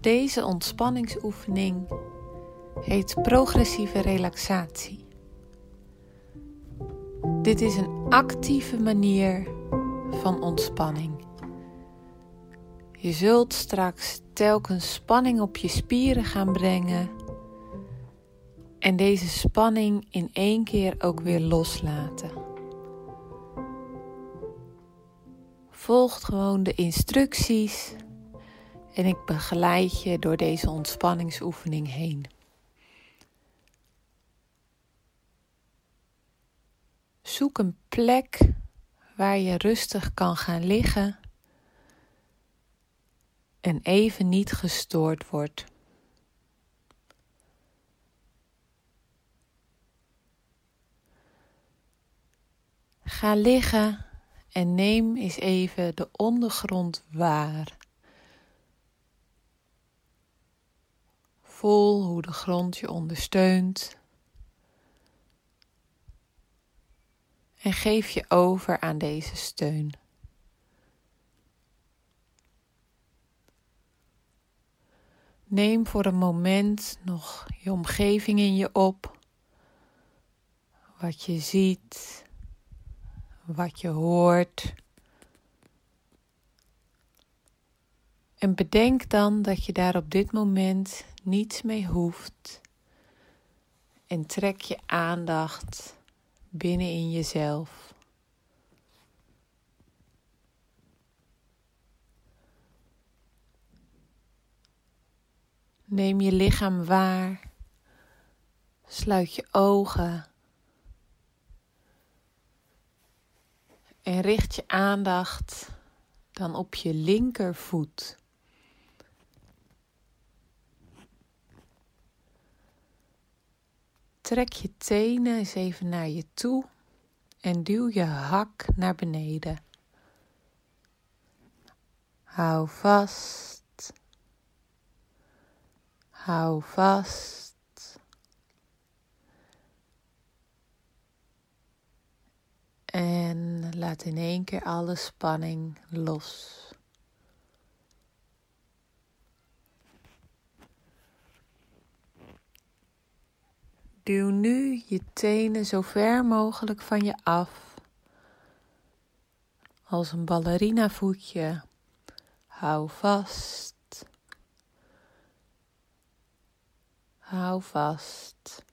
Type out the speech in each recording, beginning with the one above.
Deze ontspanningsoefening heet progressieve relaxatie. Dit is een actieve manier van ontspanning. Je zult straks telkens spanning op je spieren gaan brengen en deze spanning in één keer ook weer loslaten. Volg gewoon de instructies en ik begeleid je door deze ontspanningsoefening heen. Zoek een plek waar je rustig kan gaan liggen en even niet gestoord wordt. Ga liggen en neem eens even de ondergrond waar. Voel hoe de grond je ondersteunt. En geef je over aan deze steun. Neem voor een moment nog je omgeving in je op. Wat je ziet, wat je hoort. En bedenk dan dat je daar op dit moment niets mee hoeft. En trek je aandacht binnen in jezelf. Neem je lichaam waar. Sluit je ogen. En richt je aandacht dan op je linkervoet. Trek je tenen eens even naar je toe en duw je hak naar beneden. Hou vast. Hou vast. En laat in één keer alle spanning los. Duw nu je tenen zo ver mogelijk van je af. Als een ballerina voetje. Hou vast. Hou vast.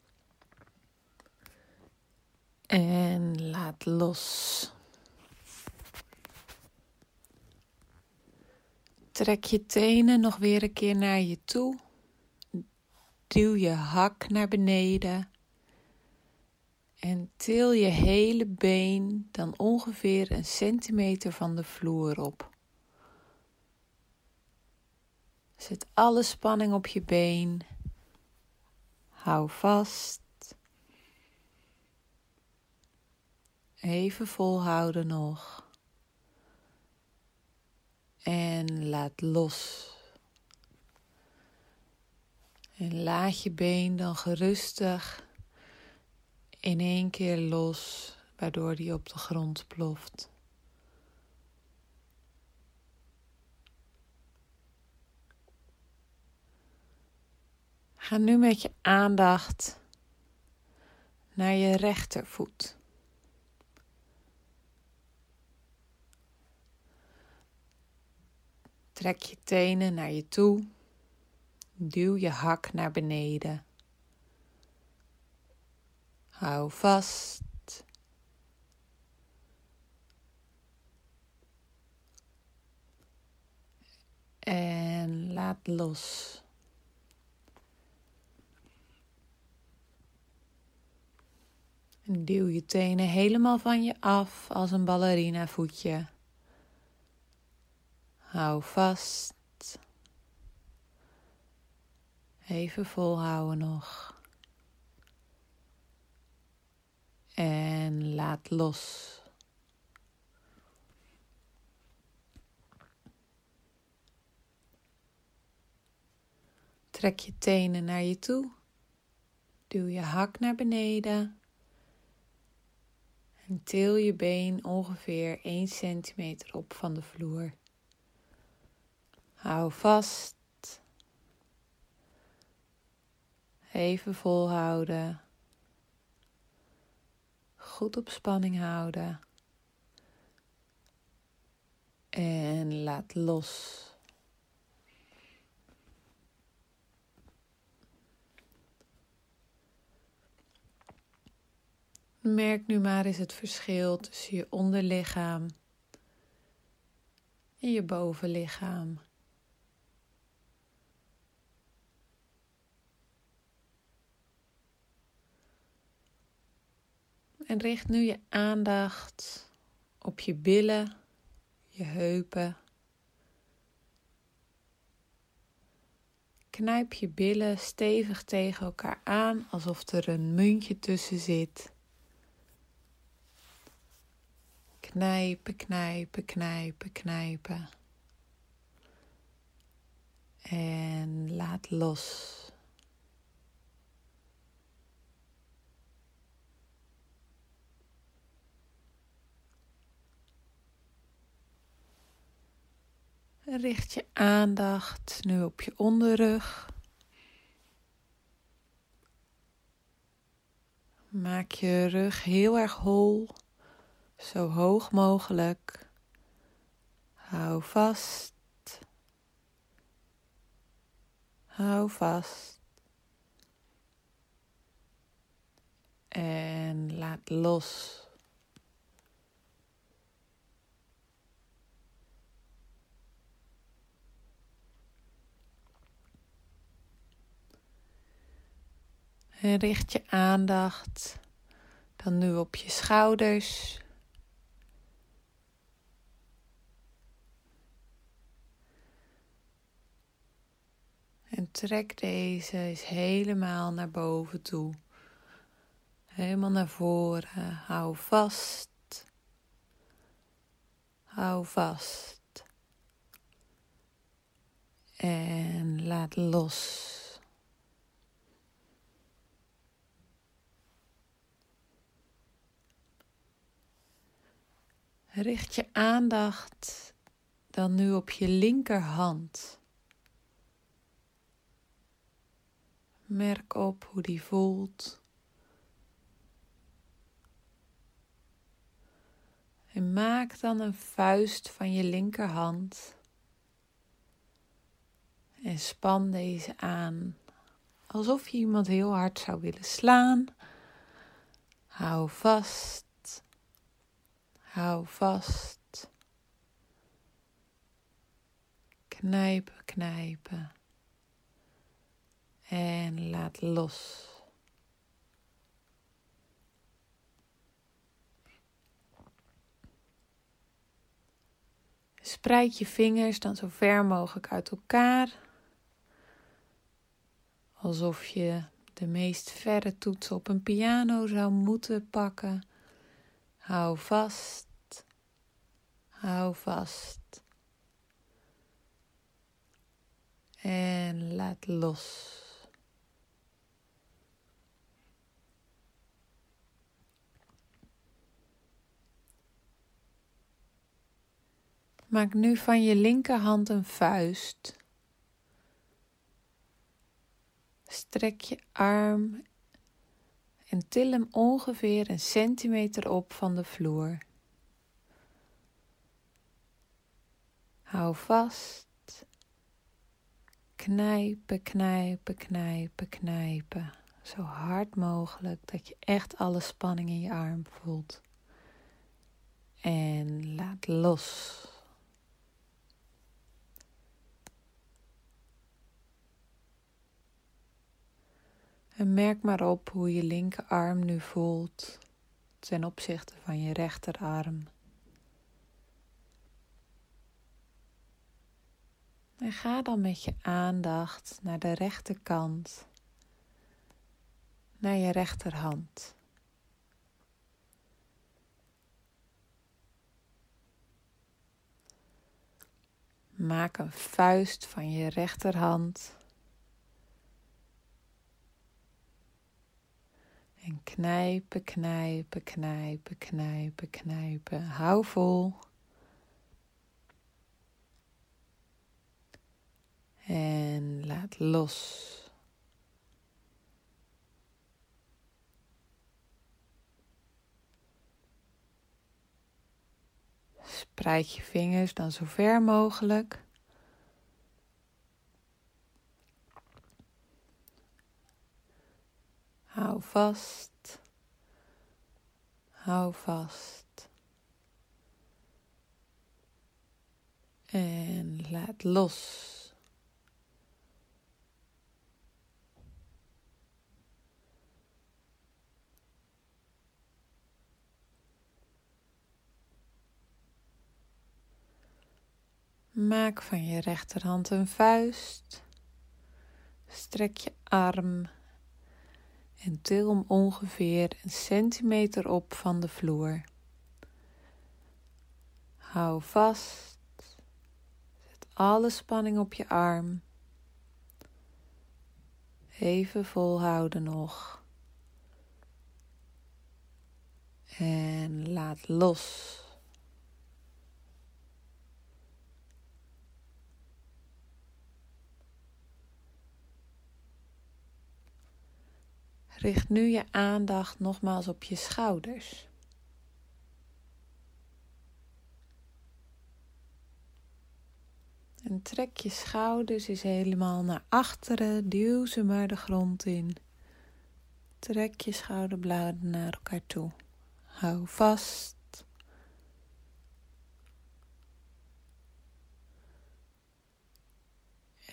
En laat los. Trek je tenen nog weer een keer naar je toe. Duw je hak naar beneden. En til je hele been dan ongeveer een centimeter van de vloer op. Zet alle spanning op je been. Hou vast. Even volhouden nog. En laat los. En laat je been dan gerustig in één keer los, waardoor die op de grond ploft. Ga nu met je aandacht naar je rechtervoet. Trek je tenen naar je toe. Duw je hak naar beneden. Hou vast. En laat los. En duw je tenen helemaal van je af als een ballerina voetje. Hou vast. Even volhouden nog. En laat los. Trek je tenen naar je toe. Duw je hak naar beneden. En til je been ongeveer 1 centimeter op van de vloer. Hou vast. Even volhouden. Goed op spanning houden. En laat los. Merk nu maar eens het verschil tussen je onderlichaam en je bovenlichaam. En richt nu je aandacht op je billen, je heupen. Knijp je billen stevig tegen elkaar aan alsof er een muntje tussen zit. Knijpen, knijpen, knijpen, knijpen. En laat los. Richt je aandacht nu op je onderrug. Maak je rug heel erg hol, zo hoog mogelijk. Hou vast. Hou vast. En laat los. En richt je aandacht dan nu op je schouders. En trek deze eens helemaal naar boven toe. Helemaal naar voren. Hou vast. Hou vast. En laat los. Richt je aandacht dan nu op je linkerhand. Merk op hoe die voelt. En maak dan een vuist van je linkerhand. En span deze aan alsof je iemand heel hard zou willen slaan. Hou vast. Hou vast. Knijpen, knijpen. En laat los. Spreid je vingers dan zo ver mogelijk uit elkaar. Alsof je de meest verre toets op een piano zou moeten pakken. Hou vast. Hou vast. En laat los. Maak nu van je linkerhand een vuist. Strek je arm en til hem ongeveer een centimeter op van de vloer. Hou vast. Knijpen, knijpen, knijpen, knijpen. Zo hard mogelijk dat je echt alle spanning in je arm voelt. En laat los. En merk maar op hoe je linkerarm nu voelt ten opzichte van je rechterarm. En ga dan met je aandacht naar de rechterkant, naar je rechterhand. Maak een vuist van je rechterhand knijpen, knijpen, knijpen, knijpen, knijpen. Hou vol. En laat los. Spreid je vingers dan zo ver mogelijk. Hou vast. Hou vast. En laat los. Maak van je rechterhand een vuist. Strek je arm en til hem ongeveer een centimeter op van de vloer. Hou vast. Zet alle spanning op je arm. Even volhouden nog. En laat los. Richt nu je aandacht nogmaals op je schouders. En trek je schouders eens helemaal naar achteren. Duw ze maar de grond in. Trek je schouderbladen naar elkaar toe. Hou vast.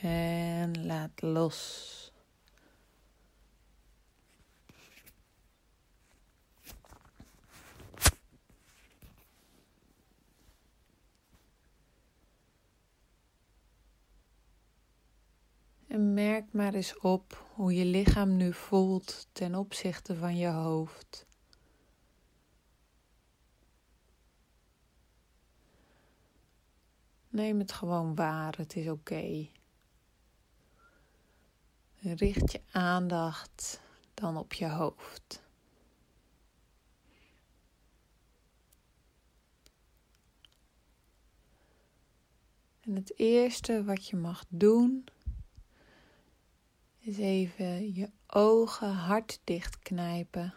En laat los. En merk maar eens op hoe je lichaam nu voelt ten opzichte van je hoofd. Neem het gewoon waar, het is oké. Richt je aandacht dan op je hoofd. En het eerste wat je mag doen is even je ogen hard dichtknijpen.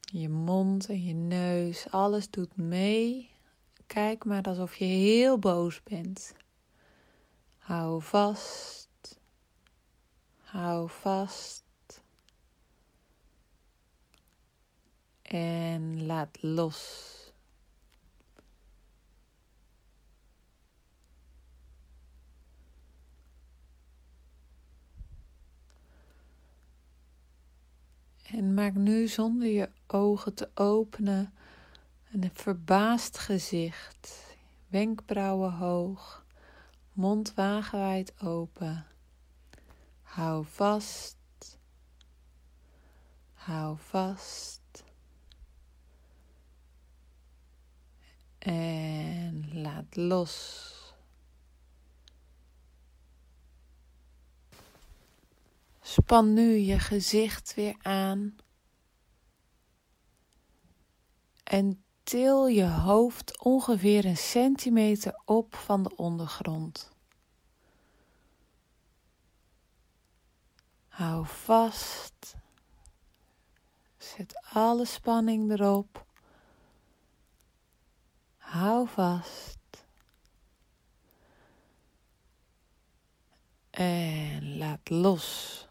Je mond en je neus, alles doet mee. Kijk maar alsof je heel boos bent. Hou vast. Hou vast. En laat los. En maak nu zonder je ogen te openen een verbaasd gezicht. Wenkbrauwen hoog, mond wagenwijd open. Hou vast. Hou vast. En laat los. Span nu je gezicht weer aan. En til je hoofd ongeveer een centimeter op van de ondergrond. Hou vast. Zet alle spanning erop. Hou vast. En laat los.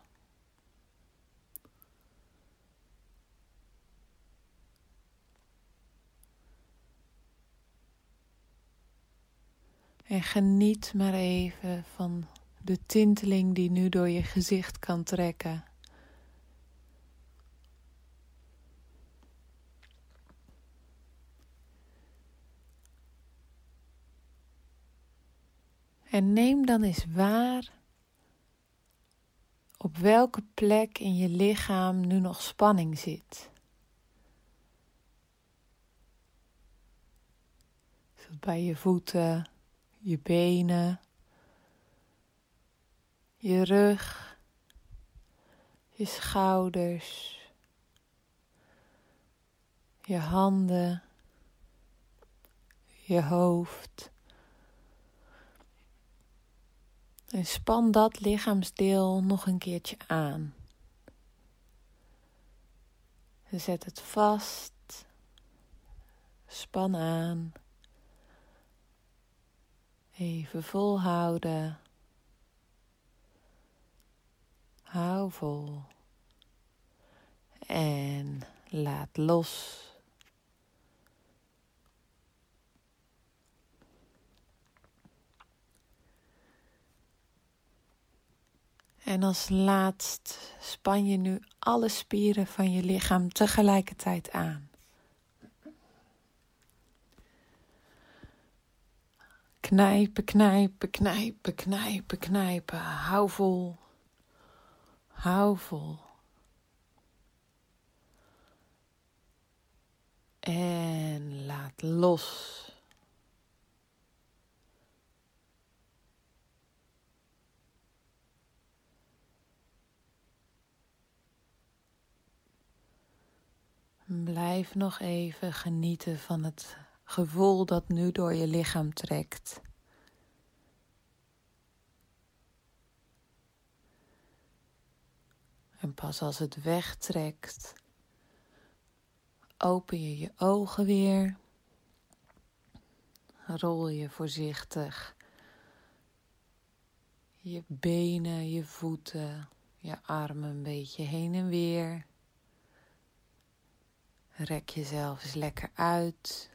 En geniet maar even van de tinteling die nu door je gezicht kan trekken. En neem dan eens waar op welke plek in je lichaam nu nog spanning zit. Is bij je voeten? Je benen, je rug, je schouders, je handen, je hoofd. En span dat lichaamsdeel nog een keertje aan. Zet het vast. Span aan. Even volhouden. Hou vol. En laat los. En als laatst span je nu alle spieren van je lichaam tegelijkertijd aan. Knijpen, knijpen, knijpen, knijpen, knijpen. Hou vol. Hou vol. En laat los. Blijf nog even genieten van het gevoel dat nu door je lichaam trekt. En pas als het wegtrekt, open je je ogen weer. Rol je voorzichtig je benen, je voeten, je armen een beetje heen en weer. Rek jezelf eens lekker uit.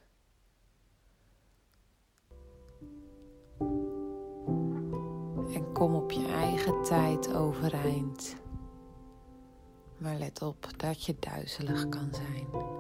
En kom op je eigen tijd overeind. Maar let op dat je duizelig kan zijn.